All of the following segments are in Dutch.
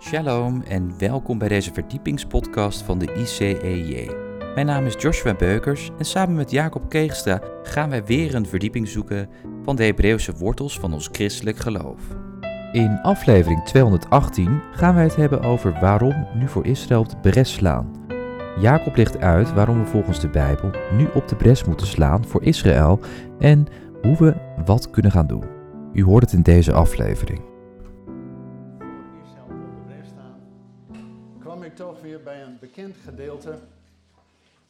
Shalom en welkom bij deze verdiepingspodcast van de ICEJ. Mijn naam is Joshua Beukers en samen met Jacob Keegstra gaan wij weer een verdieping zoeken van de Hebreeuwse wortels van ons christelijk geloof. In aflevering 218 gaan wij het hebben over waarom nu voor Israël op de bres slaan. Jacob legt uit waarom we volgens de Bijbel nu op de bres moeten slaan voor Israël en hoe we wat kunnen gaan doen. U hoort het in deze aflevering. Bij een bekend gedeelte.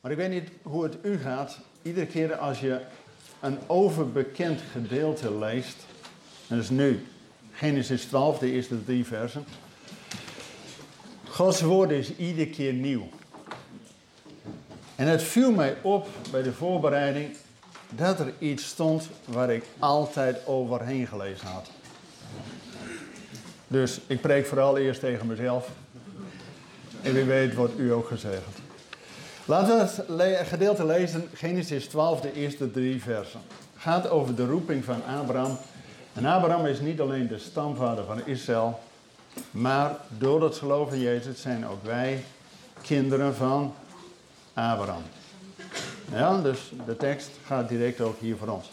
Maar ik weet niet hoe het u gaat. Iedere keer als je een overbekend gedeelte leest, en dat is nu Genesis 12, de eerste drie versen. Gods woord is iedere keer nieuw. En het viel mij op bij de voorbereiding dat er iets stond waar ik altijd overheen gelezen had. Dus ik preek vooral eerst tegen mezelf. En wie weet wordt u ook gezegend. Laten we het gedeelte lezen, Genesis 12, de eerste drie versen. Het gaat over de roeping van Abraham. En Abraham is niet alleen de stamvader van Israël, maar door het geloof in Jezus zijn ook wij kinderen van Abraham. Ja, dus de tekst gaat direct ook hier voor ons.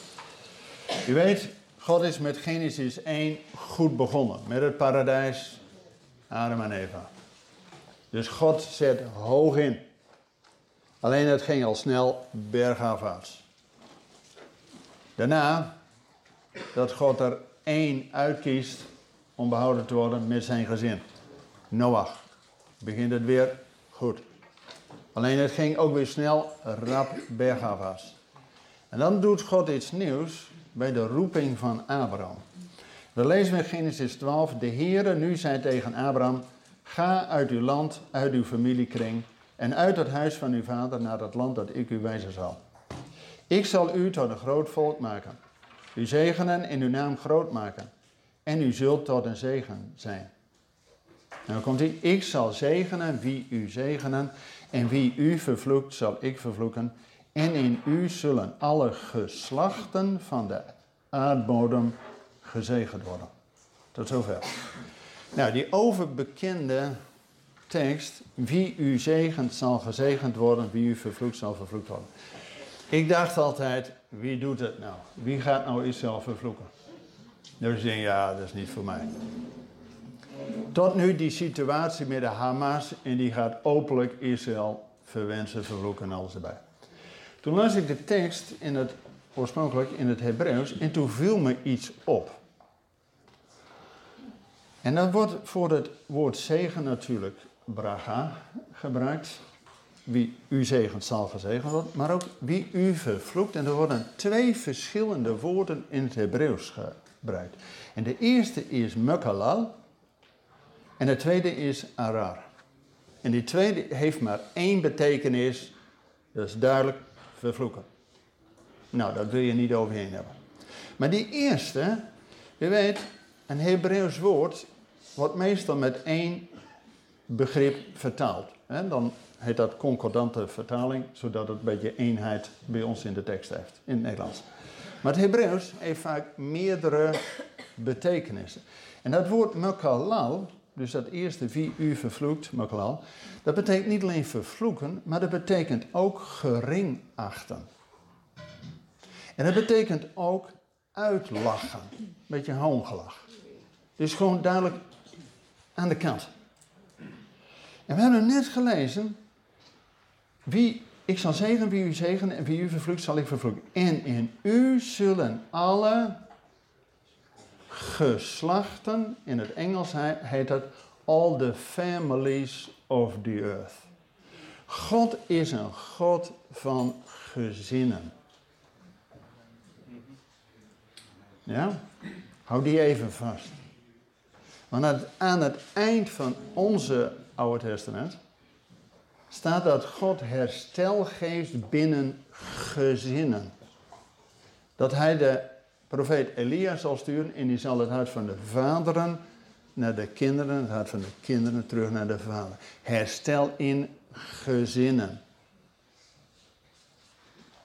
U weet, God is met Genesis 1 goed begonnen. Met het paradijs, Adam en Eva. Dus God zet hoog in. Alleen het ging al snel bergafwaarts. Daarna, dat God er één uitkiest om behouden te worden met zijn gezin. Noach. Begint het weer goed. Alleen het ging ook weer snel rap bergafwaarts. En dan doet God iets nieuws bij de roeping van Abraham. We lezen in Genesis 12, de Heere nu zei tegen Abraham, ga uit uw land, uit uw familiekring en uit het huis van uw vader naar het land dat ik u wijzen zal. Ik zal u tot een groot volk maken, u zegenen en uw naam groot maken en u zult tot een zegen zijn. Dan komt hij, ik zal zegenen wie u zegenen en wie u vervloekt zal ik vervloeken en in u zullen alle geslachten van de aardbodem gezegend worden. Tot zover. Nou, die overbekende tekst, wie u zegent zal gezegend worden, wie u vervloekt zal vervloekt worden. Ik dacht altijd, wie doet het nou? Wie gaat nou Israël vervloeken? Dus ik denk, ja, dat is niet voor mij. Tot nu die situatie met de Hamas en die gaat openlijk Israël verwensen, vervloeken en alles erbij. Toen las ik de tekst in het, oorspronkelijk in het Hebreeuws en toen viel me iets op. En dan wordt voor het woord zegen natuurlijk bracha gebruikt. Wie u zegent zal gezegend worden, maar ook wie u vervloekt. En er worden twee verschillende woorden in het Hebreeuws gebruikt. En de eerste is mekalal en de tweede is arar. En die tweede heeft maar één betekenis, dat is duidelijk vervloeken. Nou, dat wil je niet overheen hebben. Maar die eerste, je weet, een Hebreeuws woord wordt meestal met één begrip vertaald. Hè? Dan heet dat concordante vertaling, zodat het een beetje eenheid bij ons in de tekst heeft, in het Nederlands. Maar het Hebreeuws heeft vaak meerdere betekenissen. En dat woord mekalal, dus dat eerste wie u vervloekt, mekalal, dat betekent niet alleen vervloeken, maar dat betekent ook gering achten. En dat betekent ook uitlachen, een beetje hoongelach. Dus gewoon duidelijk aan de kant. En we hebben net gelezen, wie, ik zal zegen wie u zegenen en wie u vervloekt zal ik vervloeken. En in u zullen alle geslachten, in het Engels heet het all the families of the earth. God is een God van gezinnen. Ja? Hou die even vast. Want aan het eind van onze Oude Testament staat dat God herstel geeft binnen gezinnen. Dat hij de profeet Elia zal sturen en die zal het hart van de vaderen naar de kinderen, het hart van de kinderen terug naar de vader. Herstel in gezinnen.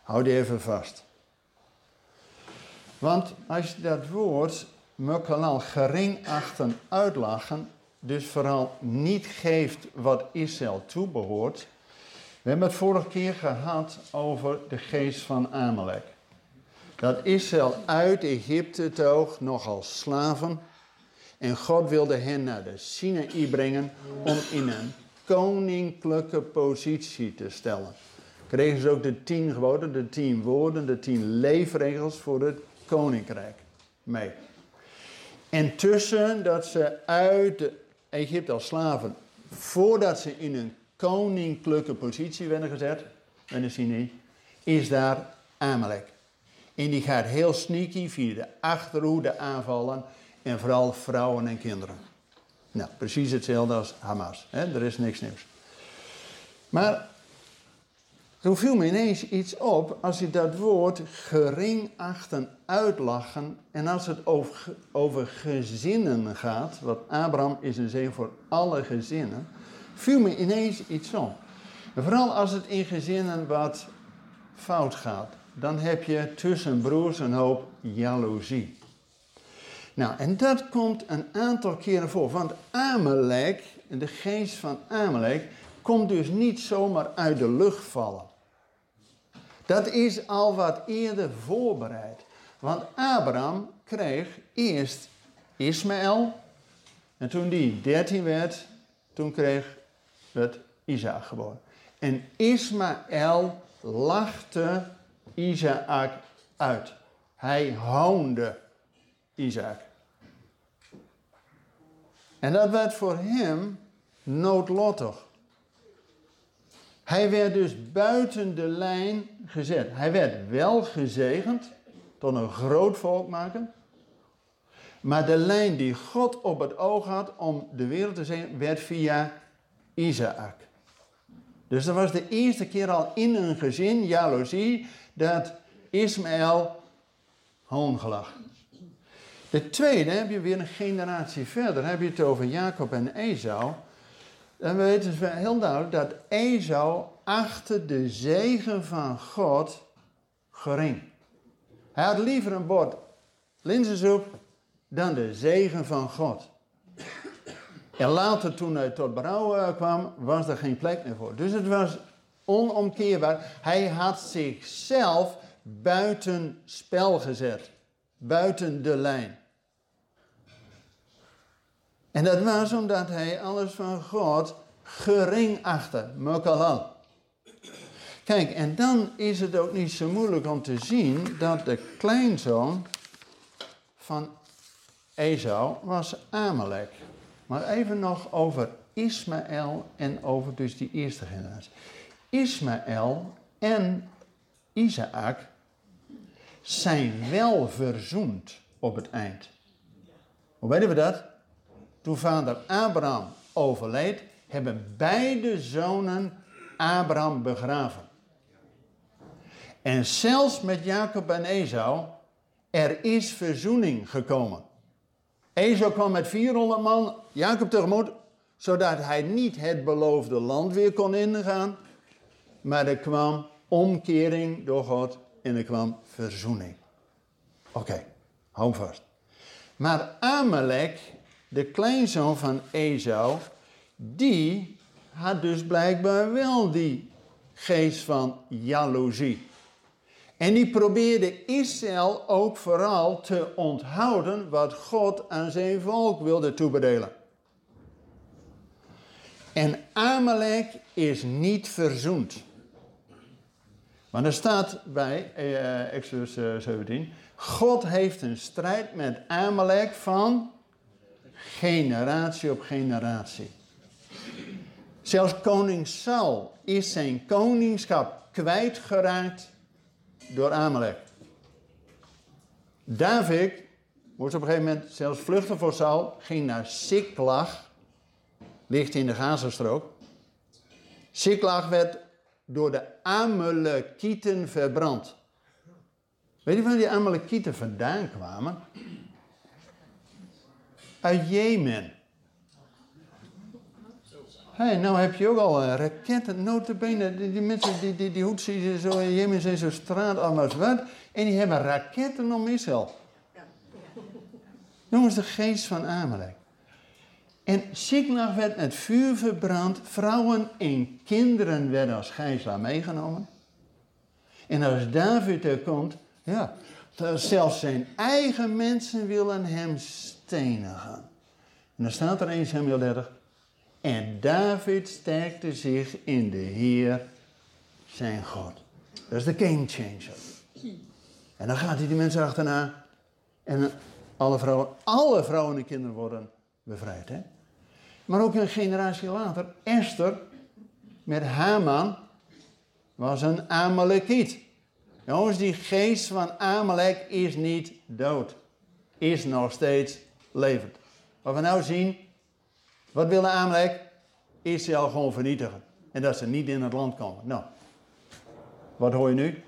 Hou die even vast. Want als je dat woord Mukhalal gering achten, uitlachen, dus vooral niet geeft wat Israël toebehoort. We hebben het vorige keer gehad over de geest van Amalek. Dat Israël uit Egypte toog, nog als slaven. En God wilde hen naar de Sinaï brengen om in een koninklijke positie te stellen. Kregen ze ook de tien geboden, de tien woorden, de tien leefregels voor het koninkrijk mee. En tussen dat ze uit Egypte als slaven, voordat ze in een koninklijke positie werden gezet, in de Sinai, is daar Amalek. En die gaat heel sneaky via de achterhoede aanvallen en vooral vrouwen en kinderen. Nou, precies hetzelfde als Hamas. Hè? Er is niks nieuws. Maar toen viel me ineens iets op als je dat woord gering achten, uitlachen. En als het over, over gezinnen gaat, wat Abraham is een zegen voor alle gezinnen, viel me ineens iets op. vooral als het in gezinnen wat fout gaat, dan heb je tussen broers een hoop jaloezie. Nou, en dat komt een aantal keren voor. Want Amalek, de geest van Amalek, komt dus niet zomaar uit de lucht vallen. Dat is al wat eerder voorbereid. Want Abraham kreeg eerst Ismaël. En toen die 13 werd, toen kreeg het Isaac geboren. En Ismaël lachte Isaac uit. Hij hoonde Isaac. En dat werd voor hem noodlottig. Hij werd dus buiten de lijn gezet. Hij werd wel gezegend, tot een groot volk maken. Maar de lijn die God op het oog had om de wereld te zegenen, werd via Isaac. Dus dat was de eerste keer al in een gezin, jaloezie, dat Ismaël hoongelach. De tweede heb je weer een generatie verder. heb je het over Jacob en Esau. Dan weten we heel duidelijk dat Esau achtte de zegen van God gering. Hij had liever een bord linzensoep dan de zegen van God. En later, toen hij tot berouw eh, kwam, was er geen plek meer voor. Dus het was onomkeerbaar. Hij had zichzelf buiten spel gezet, buiten de lijn. En dat was omdat hij alles van God gering achtte, mokalal. Kijk, en dan is het ook niet zo moeilijk om te zien dat de kleinzoon van Esau was Amalek. Maar even nog over Ismaël en over dus die eerste generatie. Ismaël en Isaac zijn wel verzoend op het eind. Hoe weten we dat? Toen vader Abraham overleed, hebben beide zonen Abraham begraven. En zelfs met Jacob en Esau, er is verzoening gekomen. Esau kwam met 400 man Jacob tegemoet, zodat hij niet het beloofde land weer kon ingaan. Maar er kwam omkering door God en er kwam verzoening. Oké, hou vast. Maar Amalek, de kleinzoon van Esau, die had dus blijkbaar wel die geest van jaloezie. En die probeerde Israël ook vooral te onthouden wat God aan zijn volk wilde toebedelen. En Amalek is niet verzoend. Maar er staat bij eh, Exodus 17: eh, God heeft een strijd met Amalek van generatie op generatie. Zelfs koning Saul is zijn koningschap kwijtgeraakt door Amalek. David moest op een gegeven moment zelfs vluchten voor Saul, ging naar Siklag, ligt in de Gazastrook. Siklag werd door de Amalekieten verbrand. Weet je waar die Amalekieten vandaan kwamen? Uit Jemen. Hey, nou heb je ook al uh, raketten, notabene, die, mensen, die, die, die zo in Jemen zijn zo straat als wat. En die hebben raketten om Israël. Noem eens de geest van Amalek. En Siklag werd met vuur verbrand. Vrouwen en kinderen werden als gijzelaar meegenomen. En als David er komt, ja, zelfs zijn eigen mensen willen hem stenigen. En dan staat er 1 Samuel 30. En David sterkte zich in de Heer, zijn God. Dat is de game changer. En dan gaat hij die mensen achterna. En alle vrouwen, alle vrouwen en kinderen worden bevrijd. Hè? Maar ook een generatie later, Esther met Haman was een Amalekiet. Jongens, die geest van Amalek is niet dood. Is nog steeds levend. Wat we nou zien, wat wilde Amalek? Israël gewoon vernietigen. En dat ze niet in het land komen. Nou, wat hoor je nu?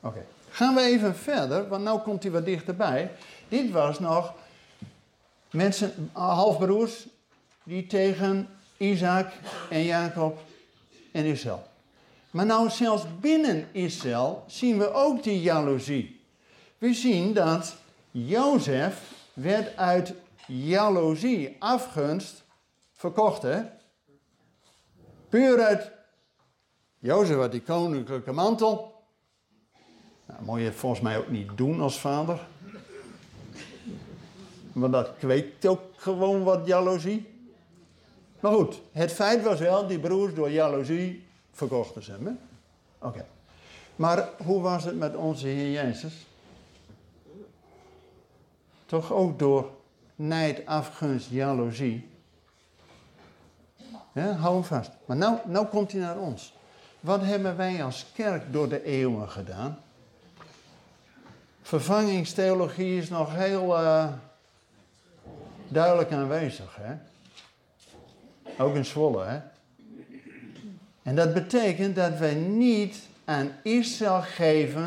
Oké. Gaan we even verder, want nu komt hij wat dichterbij. Dit was nog mensen, halfbroers, die tegen Isaac en Jacob en Israël. Maar nou zelfs binnen Israël zien we ook die jaloezie. We zien dat Jozef werd uit jaloezie, afgunst, verkocht. Hè? Puur uit Jozef had die koninklijke mantel. Nou, moet je volgens mij ook niet doen als vader. Want dat kweekt ook gewoon wat jaloezie. Maar goed, het feit was wel, die broers door jaloezie verkochten ze hem. Oké. Maar hoe was het met onze Heer Jezus? Toch ook door nijd, afgunst, jaloezie. Ja, hou hem vast. Maar nou, nou komt hij naar ons. Wat hebben wij als kerk door de eeuwen gedaan? Vervangingstheologie is nog heel uh, duidelijk aanwezig. Hè? Ook in Zwolle. Hè? En dat betekent dat wij niet aan Israël geven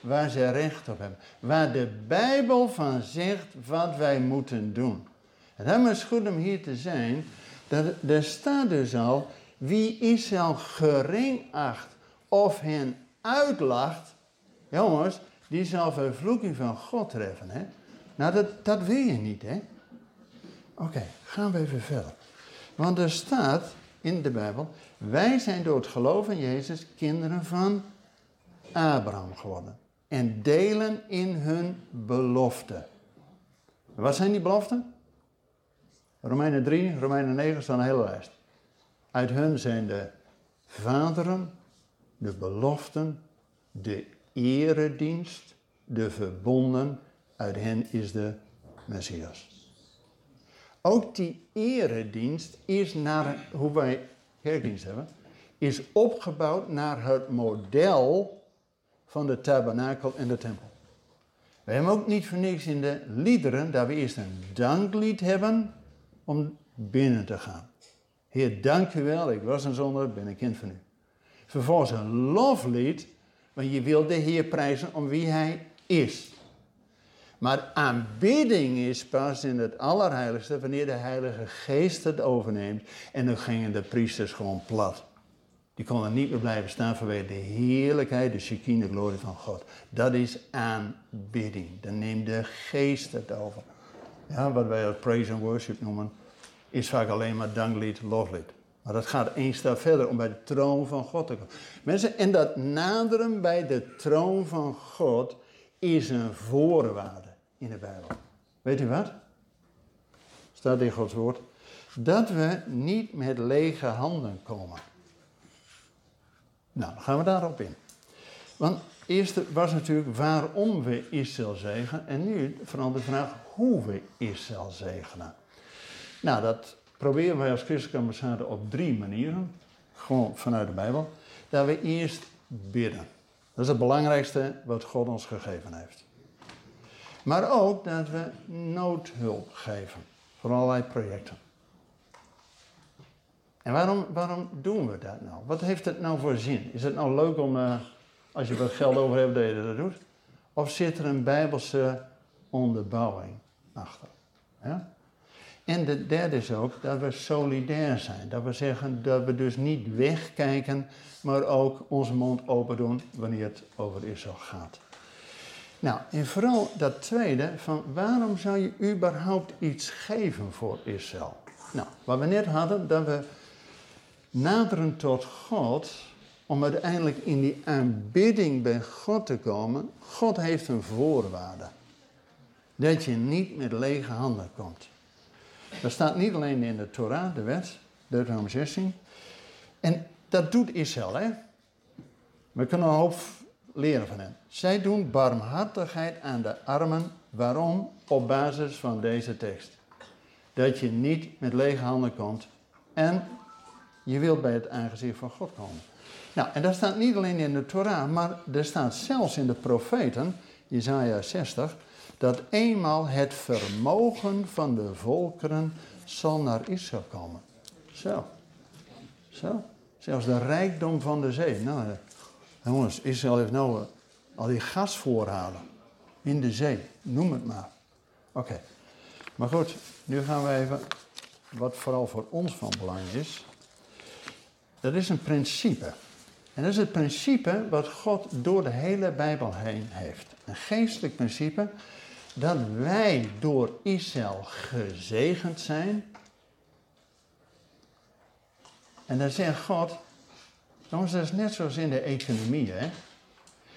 waar ze recht op hebben. Waar de Bijbel van zegt wat wij moeten doen. En daarom is goed om hier te zijn. Dat er staat dus al, wie Israël gering acht of hen uitlacht, jongens, die zal vervloeking van God treffen. Hè? Nou, dat, dat wil je niet, hè? Oké, gaan we even verder. Want er staat in de Bijbel, wij zijn door het geloof in Jezus kinderen van Abraham geworden. En delen in hun belofte. Wat zijn die beloften? Romeinen 3, Romeinen 9 staan een hele lijst. Uit hun zijn de vaderen, de beloften, de eredienst, de verbonden. Uit hen is de Messias. Ook die eredienst is naar, hoe wij kerkdienst hebben, is opgebouwd naar het model van de tabernakel en de tempel. We hebben ook niet voor niks in de liederen dat we eerst een danklied hebben om binnen te gaan. Heer, dank u wel, ik was een zonder, ben een kind van u. Vervolgens een loflied, want je wil de Heer prijzen om wie hij is. Maar aanbidding is pas in het allerheiligste wanneer de Heilige Geest het overneemt. En dan gingen de priesters gewoon plat. Die konden niet meer blijven staan vanwege de heerlijkheid, de Shekinah glorie van God. Dat is aanbidding. Dan neemt de Geest het over. Ja, wat wij als praise and worship noemen, is vaak alleen maar danklied, loflied. Maar dat gaat één stap verder om bij de troon van God te komen. Mensen, en dat naderen bij de troon van God is een voorwaarde in de Bijbel. Weet u wat? Staat in Gods woord. Dat we niet met lege handen komen. Nou, dan gaan we daarop in. Want eerst was natuurlijk waarom we Israël zegenen. En nu verandert de vraag hoe we Israël zegenen. Nou, dat proberen wij als christelijke ambassade op drie manieren. Gewoon vanuit de Bijbel. Dat we eerst bidden. Dat is het belangrijkste wat God ons gegeven heeft. Maar ook dat we noodhulp geven voor allerlei projecten. En waarom, waarom doen we dat nou? Wat heeft het nou voor zin? Is het nou leuk om, uh, als je wat geld over hebt, dat je dat doet? Of zit er een bijbelse onderbouwing achter? Ja? En de derde is ook dat we solidair zijn. Dat we zeggen dat we dus niet wegkijken, maar ook onze mond open doen wanneer het over Israël gaat. Nou, en vooral dat tweede, van waarom zou je überhaupt iets geven voor Israël? Nou, wat we net hadden, dat we naderen tot God om uiteindelijk in die aanbidding bij God te komen. God heeft een voorwaarde. Dat je niet met lege handen komt. Dat staat niet alleen in de Torah, de wet, Deuteronomium 16. En dat doet Israël, hè. We kunnen een hoop leren van hen. Zij doen barmhartigheid aan de armen. Waarom? Op basis van deze tekst. Dat je niet met lege handen komt en je wilt bij het aangezicht van God komen. Nou, en dat staat niet alleen in de Torah, maar er staat zelfs in de profeten, Isaiah 60, dat eenmaal het vermogen van de volkeren zal naar Israël komen. Zo. Zo. Zelfs de rijkdom van de zee. Nou, eh, jongens, Israël heeft nou eh, al die gasvoorraden in de zee. Noem het maar. Oké. Maar goed, nu gaan we even wat vooral voor ons van belang is. Dat is een principe. En dat is het principe wat God door de hele Bijbel heen heeft. Een geestelijk principe dat wij door Israël gezegend zijn. En dan zegt God, jongens, dat is net zoals in de economie. Hè?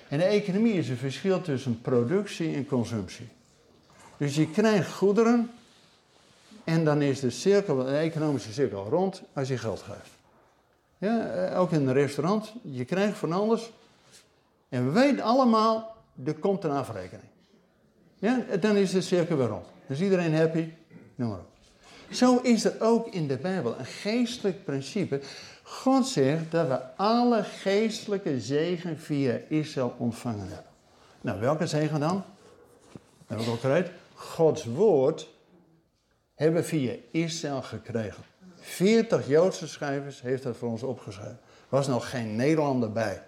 In de economie is er verschil tussen productie en consumptie. Dus je krijgt goederen en dan is de cirkel, de economische cirkel rond als je geld geeft. Ja, eh, ook in een restaurant, je krijgt van alles. En we weten allemaal, er komt een afrekening. Ja, dan is de cirkel weer rond. Dus iedereen happy, noem maar op. Zo is er ook in de Bijbel een geestelijk principe. God zegt dat we alle geestelijke zegen via Israël ontvangen hebben. Nou, welke zegen dan? Heb ik al? Gods woord hebben we via Israël gekregen. 40 Joodse schrijvers heeft dat voor ons opgeschreven. Er was nog geen Nederlander bij.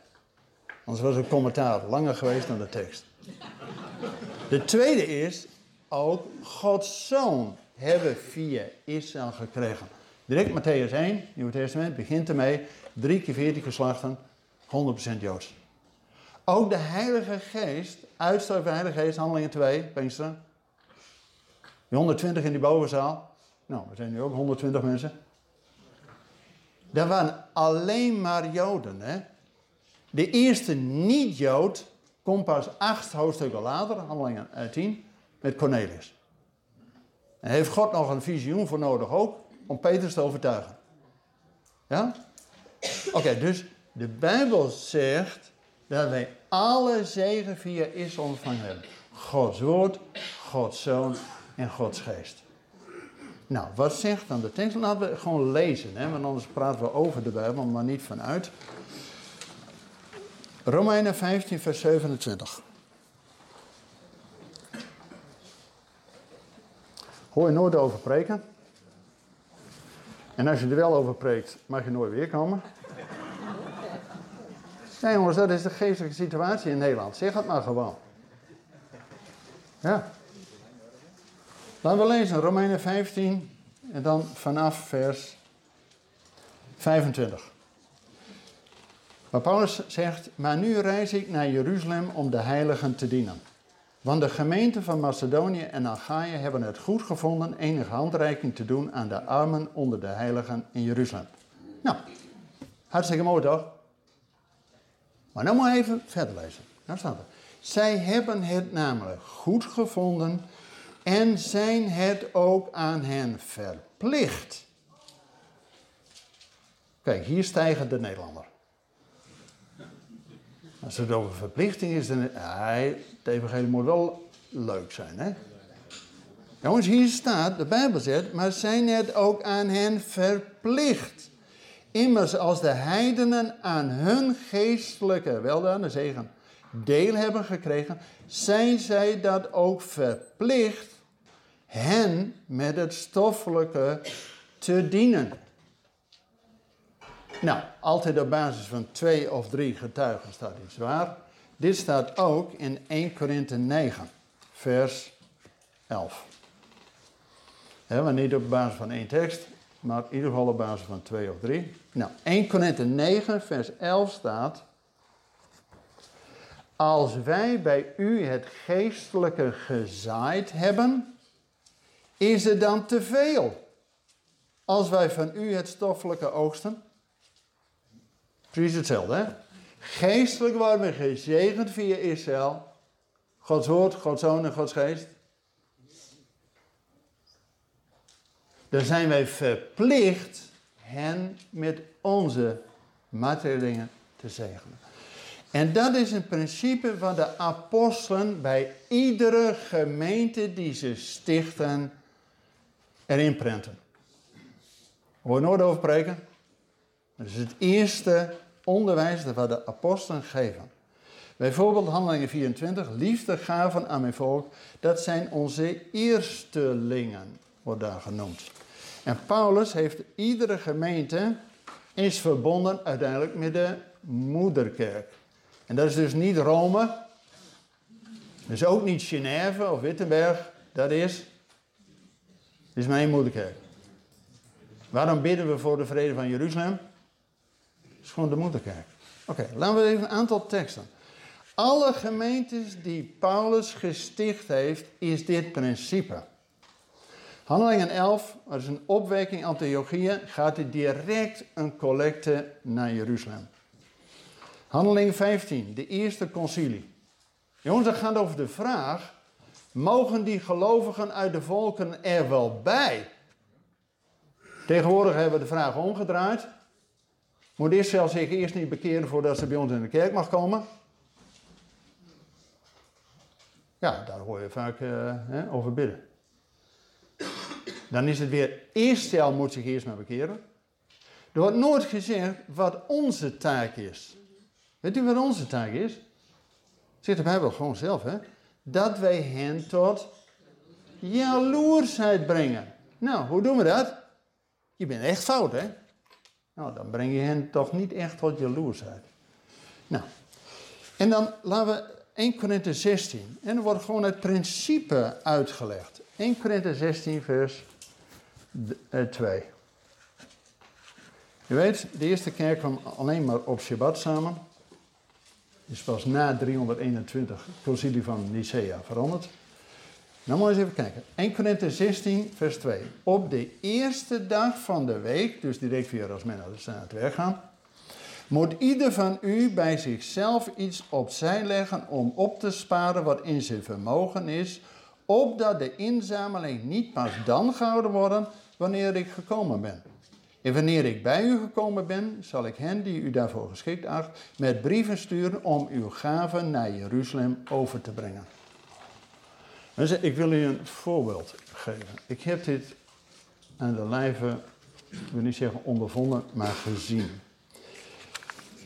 Anders was het commentaar langer geweest dan de tekst. De tweede is, ook Gods Zoon hebben via Israël gekregen. Direct Matthäus 1, Nieuwe Testament, begint ermee. Drie keer veertien geslachten, 100% Joods. Ook de Heilige Geest, uitstel van Heilige Geest, handelingen 2, Pinksteren. Die 120 in die bovenzaal. Nou, we zijn nu ook 120 mensen. Dat waren alleen maar Joden. Hè? De eerste niet-Jood komt pas acht hoofdstukken later, handelingen 10, met Cornelius. En heeft God nog een visioen voor nodig ook, om Petrus te overtuigen. Ja? Oké, dus de Bijbel zegt dat wij alle zegen via Israël ontvangen hebben. Gods woord, Gods zoon en Gods geest. Nou, wat zegt dan de tekst? Laten we gewoon lezen, hè? want anders praten we over de Bijbel, maar niet vanuit. Romeinen 15, vers 27. Hoor je nooit over preken. En als je er wel over preekt, mag je nooit weer komen. Nee jongens, dat is de geestelijke situatie in Nederland. Zeg het maar gewoon. Ja. Laten we lezen Romeinen 15 en dan vanaf vers 25. Waar Paulus zegt, maar nu reis ik naar Jeruzalem om de heiligen te dienen. Want de gemeenten van Macedonië en Achaia hebben het goed gevonden enige handreiking te doen aan de armen onder de heiligen in Jeruzalem. Nou, hartstikke mooi toch? Maar nou maar even verder lezen. Nou staat er. Zij hebben het namelijk goed gevonden en zijn het ook aan hen verplicht. Kijk, hier stijgen de Nederlander. Als het over verplichting is, dan. Nee, het evangelie moet wel leuk zijn, hè? Jongens, hier staat, de Bijbel zegt, maar zijn het ook aan hen verplicht. Immers als de heidenen aan hun geestelijke de zegen deel hebben gekregen, zijn zij dat ook verplicht hen met het stoffelijke te dienen. Nou, altijd op basis van twee of drie getuigen staat iets waar. Dit staat ook in 1 Korinthe 9, vers 11. He, maar niet op basis van één tekst, maar in ieder geval op basis van twee of drie. Nou, 1 Korinthe 9, vers 11 staat. Als wij bij u het geestelijke gezaaid hebben, is het dan te veel? als wij van u het stoffelijke oogsten? Precies hetzelfde, hè? Geestelijk worden we gezegend via Israël. Gods woord, Gods zoon en Gods geest. Dan zijn wij verplicht hen met onze materiële te zegenen. En dat is een principe van de apostelen bij iedere gemeente die ze stichten erin prenten. Hoor nooit over preken. Dat is het eerste onderwijs dat de apostelen geven. Bijvoorbeeld Handelingen 24, liefde gaven aan mijn volk, dat zijn onze eerstelingen, wordt daar genoemd. En Paulus heeft iedere gemeente is verbonden uiteindelijk met de moederkerk. En dat is dus niet Rome, dat is ook niet Genève of Wittenberg, dat is, dat is mijn moederkerk. Waarom bidden we voor de vrede van Jeruzalem? Dat is gewoon de moederkerk. Oké, laten we even een aantal teksten. Alle gemeentes die Paulus gesticht heeft, is dit principe. Handelingen 11, er is een opwekking Antiochieën, gaat er direct een collecte naar Jeruzalem. Handeling 15, de eerste concilie. Jongens, dat gaat over de vraag: mogen die gelovigen uit de volken er wel bij? Tegenwoordig hebben we de vraag omgedraaid. Moet Israël zich eerst niet bekeren voordat ze bij ons in de kerk mag komen? Ja, daar hoor je vaak hè, over bidden. Dan is het weer, Israël moet zich eerst maar bekeren. Er wordt nooit gezegd wat onze taak is. Weet u wat onze taak is? Zit de Bijbel gewoon zelf, hè? Dat wij hen tot jaloersheid brengen. Nou, hoe doen we dat? Je bent echt fout, hè? Nou, dan breng je hen toch niet echt tot jaloersheid. Nou, en dan laten we 1 Korinthe 16. En er wordt gewoon het principe uitgelegd. 1 Korinthe 16, vers 2. Eh, je weet, de eerste kerk kwam alleen maar op Shabbat samen. Is pas na 321 concilie van Nicea veranderd. Nou moet eens even kijken. 1 Korinthe 16, vers 2. Op de eerste dag van de week, dus direct weer als men naar het werk gaan, moet ieder van u bij zichzelf iets opzij leggen om op te sparen wat in zijn vermogen is, opdat de inzameling niet pas dan gehouden wordt wanneer ik gekomen ben. En wanneer ik bij u gekomen ben, zal ik hen die u daarvoor geschikt acht, met brieven sturen om uw gaven naar Jeruzalem over te brengen. Ik wil u een voorbeeld geven. Ik heb dit aan de lijve, ik wil niet zeggen ondervonden, maar gezien.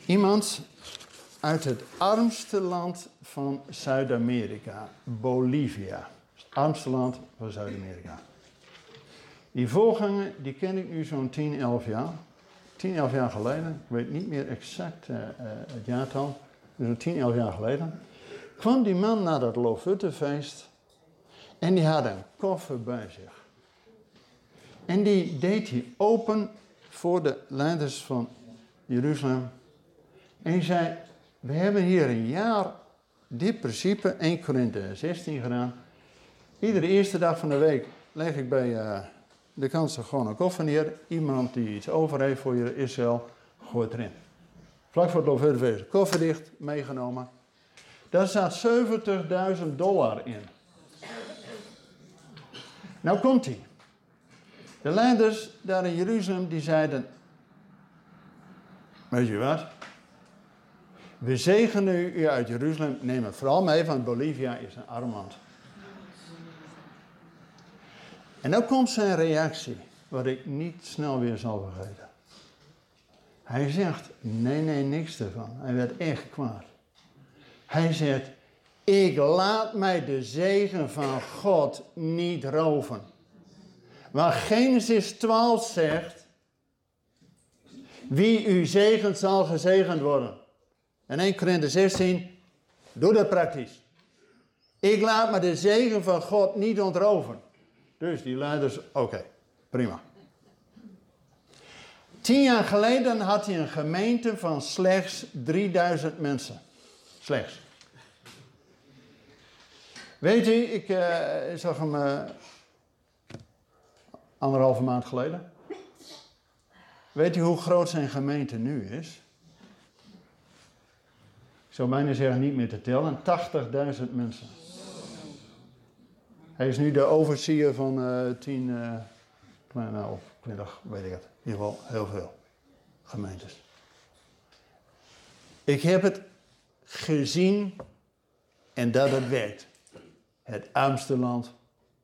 Iemand uit het armste land van Zuid-Amerika, Bolivia. Het armste land van Zuid-Amerika. Die voorganger, die ken ik nu zo'n 10, 11 jaar. 10, 11 jaar geleden, ik weet niet meer exact uh, uh, het jaartal, zo'n 10, 11 jaar geleden, kwam die man naar dat Lofuttefeest en die had een koffer bij zich. En die deed hij open voor de leiders van Jeruzalem. En hij zei, we hebben hier een jaar dit principe, 1 Korinthe 16 gedaan. Iedere eerste dag van de week leg ik bij uh, de kansen gewoon een koffer neer. Iemand die iets over heeft voor je Israël, gooit erin. Vlak voor het Lofuttefeest, koffer dicht, meegenomen. Daar staat 70.000 dollar in. Nou komt hij. De leiders daar in Jeruzalem die zeiden, weet je wat? We zegenen u uit Jeruzalem, neem het vooral mee, want Bolivia is een arm land. En dan komt zijn reactie, wat ik niet snel weer zal vergeten. Hij zegt, nee, nee, niks ervan. Hij werd echt kwaad. Hij zegt, ik laat mij de zegen van God niet roven. Waar Genesis 12 zegt, wie u zegent zal gezegend worden. En 1 Korinthe 16, doe dat praktisch. Ik laat me de zegen van God niet ontroven. Dus die leiders, oké, prima. Tien jaar geleden had hij een gemeente van slechts 3000 mensen. Slechts. Weet u, ik uh, zag hem uh, anderhalve maand geleden. Weet u hoe groot zijn gemeente nu is? Ik zou bijna zeggen niet meer te tellen. 80.000 mensen. Hij is nu de overseer van uh, 10, uh, nou, 20, weet ik het. In ieder geval heel veel gemeentes. Ik heb het gezien en dat het werkt. Het armste land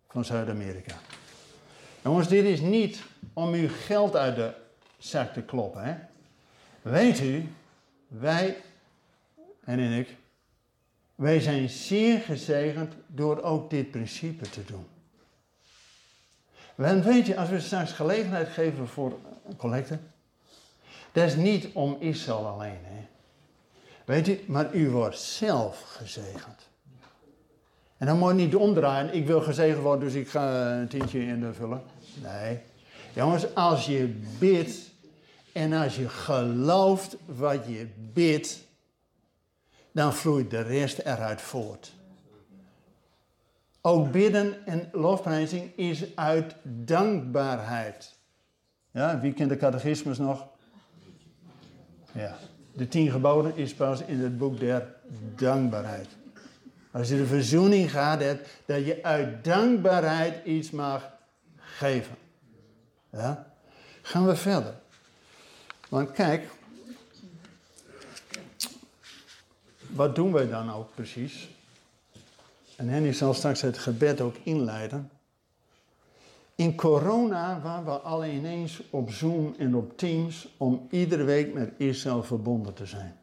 van Zuid-Amerika. Jongens, dit is niet om uw geld uit de zak te kloppen. Hè? Weet u, wij en ik, wij zijn zeer gezegend door ook dit principe te doen. Want weet je, als we straks gelegenheid geven voor een collecte, dat is niet om Israël alleen. Hè? Weet je, maar u wordt zelf gezegend. En dan moet je niet omdraaien. Ik wil gezegend worden, dus ik ga een tientje invullen. Nee. Jongens, als je bidt en als je gelooft wat je bidt, dan vloeit de rest eruit voort. Ook bidden en lofprijzing is uit dankbaarheid. Ja, wie kent de catechismus nog? Ja. De tien geboden is pas in het boek der dankbaarheid. Als je de verzoening gaat hebt, dat je uit dankbaarheid iets mag geven. Ja? Gaan we verder. Want kijk, wat doen wij dan ook precies? En Henny zal straks het gebed ook inleiden. In corona waren we al ineens op Zoom en op Teams om iedere week met Israël verbonden te zijn.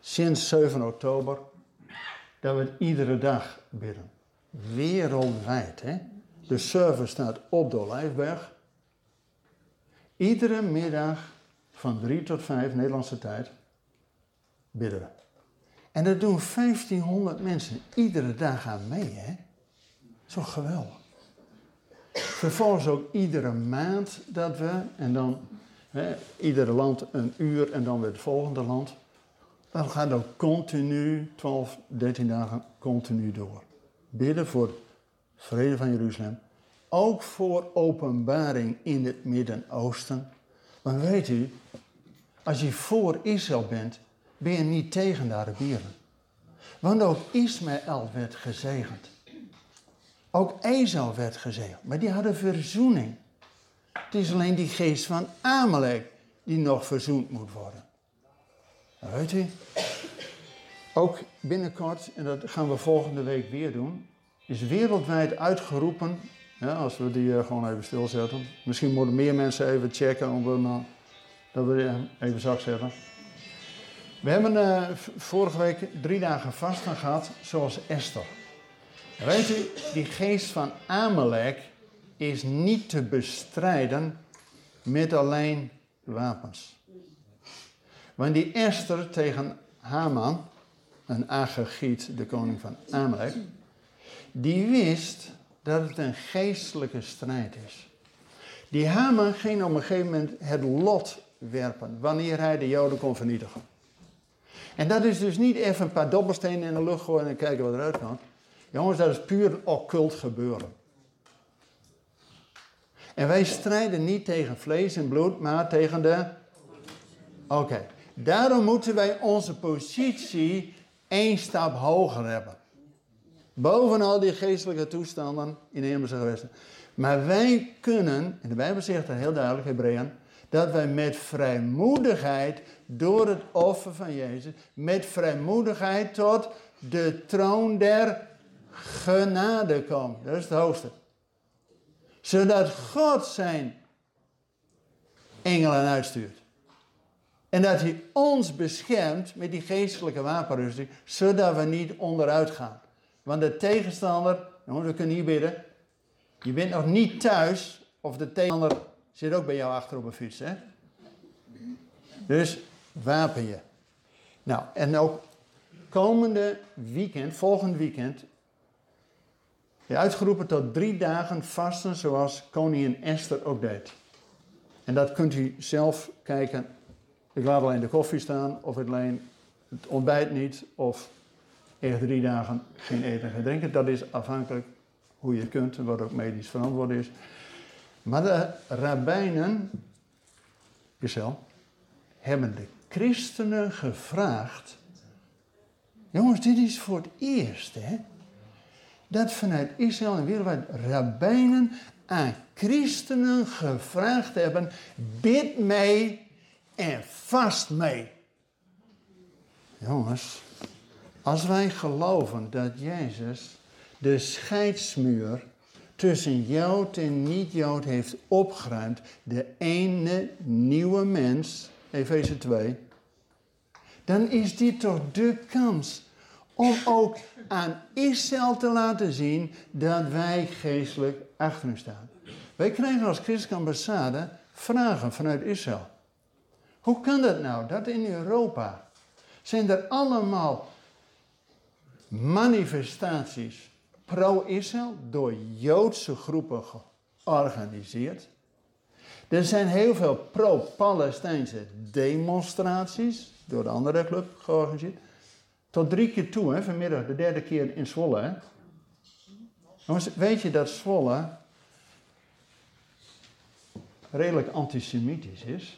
Sinds 7 oktober dat we iedere dag bidden. Wereldwijd, hè? De server staat op de Olijfberg. Iedere middag van 3 tot 5 Nederlandse tijd bidden we. En dat doen 1500 mensen iedere dag aan mee, hè? Zo geweldig. Vervolgens ook iedere maand dat we, en dan hè, iedere land een uur en dan weer het volgende land. Dat gaat ook continu, 12, 13 dagen continu door. Bidden voor vrede van Jeruzalem. Ook voor openbaring in het Midden-Oosten. Maar weet u, als je voor Israël bent, ben je niet tegen de Arabieren. Want ook Ismaël werd gezegend. Ook Esau werd gezegend. Maar die hadden verzoening. Het is alleen die geest van Amalek die nog verzoend moet worden. Weet u? Ook binnenkort, en dat gaan we volgende week weer doen, is wereldwijd uitgeroepen, als we die uh, gewoon even stilzetten. Misschien moeten meer mensen even checken om uh, dat we even zacht zetten. We hebben uh, vorige week drie dagen vasten gehad, zoals Esther. Weet u, die geest van Amalek is niet te bestrijden met alleen wapens. Want die Esther tegen Haman, een Agagiet, de koning van Amalek, die wist dat het een geestelijke strijd is. Die Haman ging op een gegeven moment het lot werpen wanneer hij de Joden kon vernietigen. En dat is dus niet even een paar dobbelstenen in de lucht gooien en kijken wat eruit komt. Jongens, dat is puur occult gebeuren. En wij strijden niet tegen vlees en bloed, maar tegen de. Oké. Daarom moeten wij onze positie één stap hoger hebben. Boven al die geestelijke toestanden in de hemelse gewesten. Maar wij kunnen, en de Bijbel zegt dat heel duidelijk, Hebreeën, dat wij met vrijmoedigheid door het offer van Jezus, met vrijmoedigheid tot de troon der genade komen. Dat is het hoogste. Zodat God zijn engelen uitstuurt. En dat hij ons beschermt met die geestelijke wapenrusting, zodat we niet onderuit gaan. Want de tegenstander, we kunnen hier bidden, je bent nog niet thuis, of de tegenstander zit ook bij jou achter op een fiets. Hè? Dus wapen je. Nou, en ook komende weekend, volgend weekend, je uitgeroepen tot drie dagen vasten zoals koningin Esther ook deed. En dat kunt u zelf kijken. Ik laat alleen de koffie staan of alleen het ontbijt niet of echt drie dagen geen eten en drinken. Dat is afhankelijk hoe je kunt en wat ook medisch verantwoord is. Maar de rabbijnen Israël, hebben de christenen gevraagd. Jongens, dit is voor het eerst, hè? Dat vanuit Israël en wereldwijd rabbijnen aan christenen gevraagd hebben: bid mee en vast mee. Jongens, als wij geloven dat Jezus de scheidsmuur tussen Jood en niet-Jood heeft opgeruimd, de ene nieuwe mens, Efeze 2, dan is dit toch de kans om ook aan Israël te laten zien dat wij geestelijk achter hem staan. Wij krijgen als christelijke ambassade vragen vanuit Israël. Hoe kan dat nou dat in Europa zijn er allemaal manifestaties pro-Israël door Joodse groepen georganiseerd. Er zijn heel veel pro-Palestijnse demonstraties door de andere club georganiseerd. Tot drie keer toe, hè, vanmiddag, de derde keer in Zwolle. Hè. weet je dat Zwolle redelijk antisemitisch is?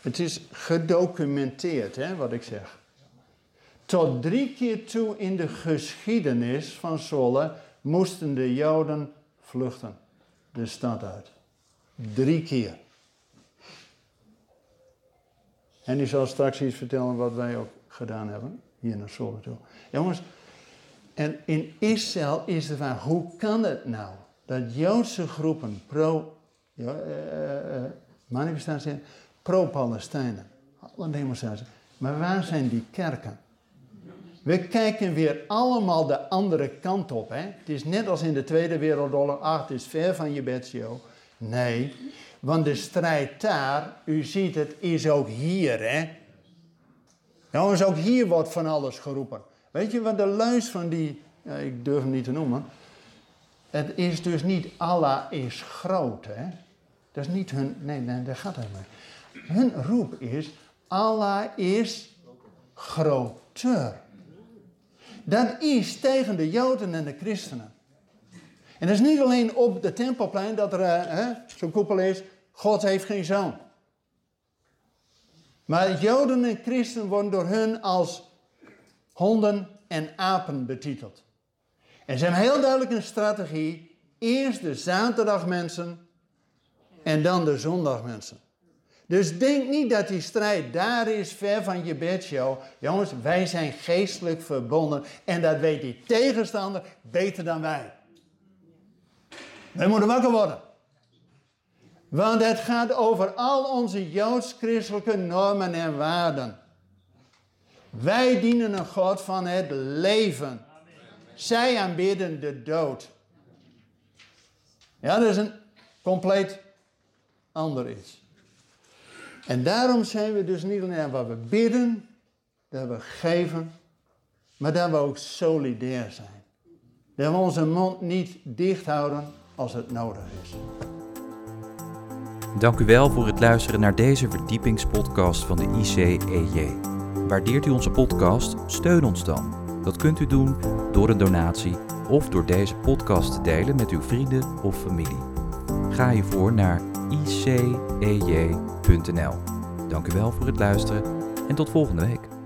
Het is gedocumenteerd, hè, wat ik zeg. Tot drie keer toe in de geschiedenis van Zwolle moesten de Joden vluchten de stad uit. Drie keer. En die zal straks iets vertellen wat wij ook gedaan hebben, hier naar Zwolle toe. Jongens, en in Israël is de vraag, hoe kan het nou dat Joodse groepen pro, uh, uh, manifestaties, pro-Palestijnen, alle demonstraties, maar waar zijn die kerken? We kijken weer allemaal de andere kant op. Hè? Het is net als in de Tweede Wereldoorlog. Ach, het is ver van je. Nee, want de strijd daar, u ziet het, is ook hier. Hè? Jongens, ook hier wordt van alles geroepen. Weet je wat de luis van die, ik durf hem niet te noemen. Het is dus niet Allah is groot. Hè? Dat is niet hun, nee, nee, dat gaat helemaal Hun roep is, Allah is groter. Dat is tegen de Joden en de christenen. En dat is niet alleen op de tempelplein dat er uh, zo'n koepel is, God heeft geen zoon. Maar Joden en christenen worden door hun als honden en apen betiteld. En ze hebben heel duidelijk een strategie. Eerst de zaterdagmensen en dan de zondagmensen. Dus denk niet dat die strijd daar is, ver van je bedshow. Jongens, wij zijn geestelijk verbonden en dat weet die tegenstander beter dan wij. Wij moeten wakker worden. Want het gaat over al onze joods-christelijke normen en waarden. Wij dienen een God van het leven. Zij aanbidden de dood. Ja, dat is een compleet ander iets. En daarom zijn we dus niet alleen waar we bidden, dat we geven, maar dat we ook solidair zijn. Dat we onze mond niet dicht houden als het nodig is. Dank u wel voor het luisteren naar deze verdiepingspodcast van de ICEJ. Waardeert u onze podcast? Steun ons dan. Dat kunt u doen door een donatie of door deze podcast te delen met uw vrienden of familie. Ga hiervoor naar icej.nl. Dank u wel voor het luisteren en tot volgende week.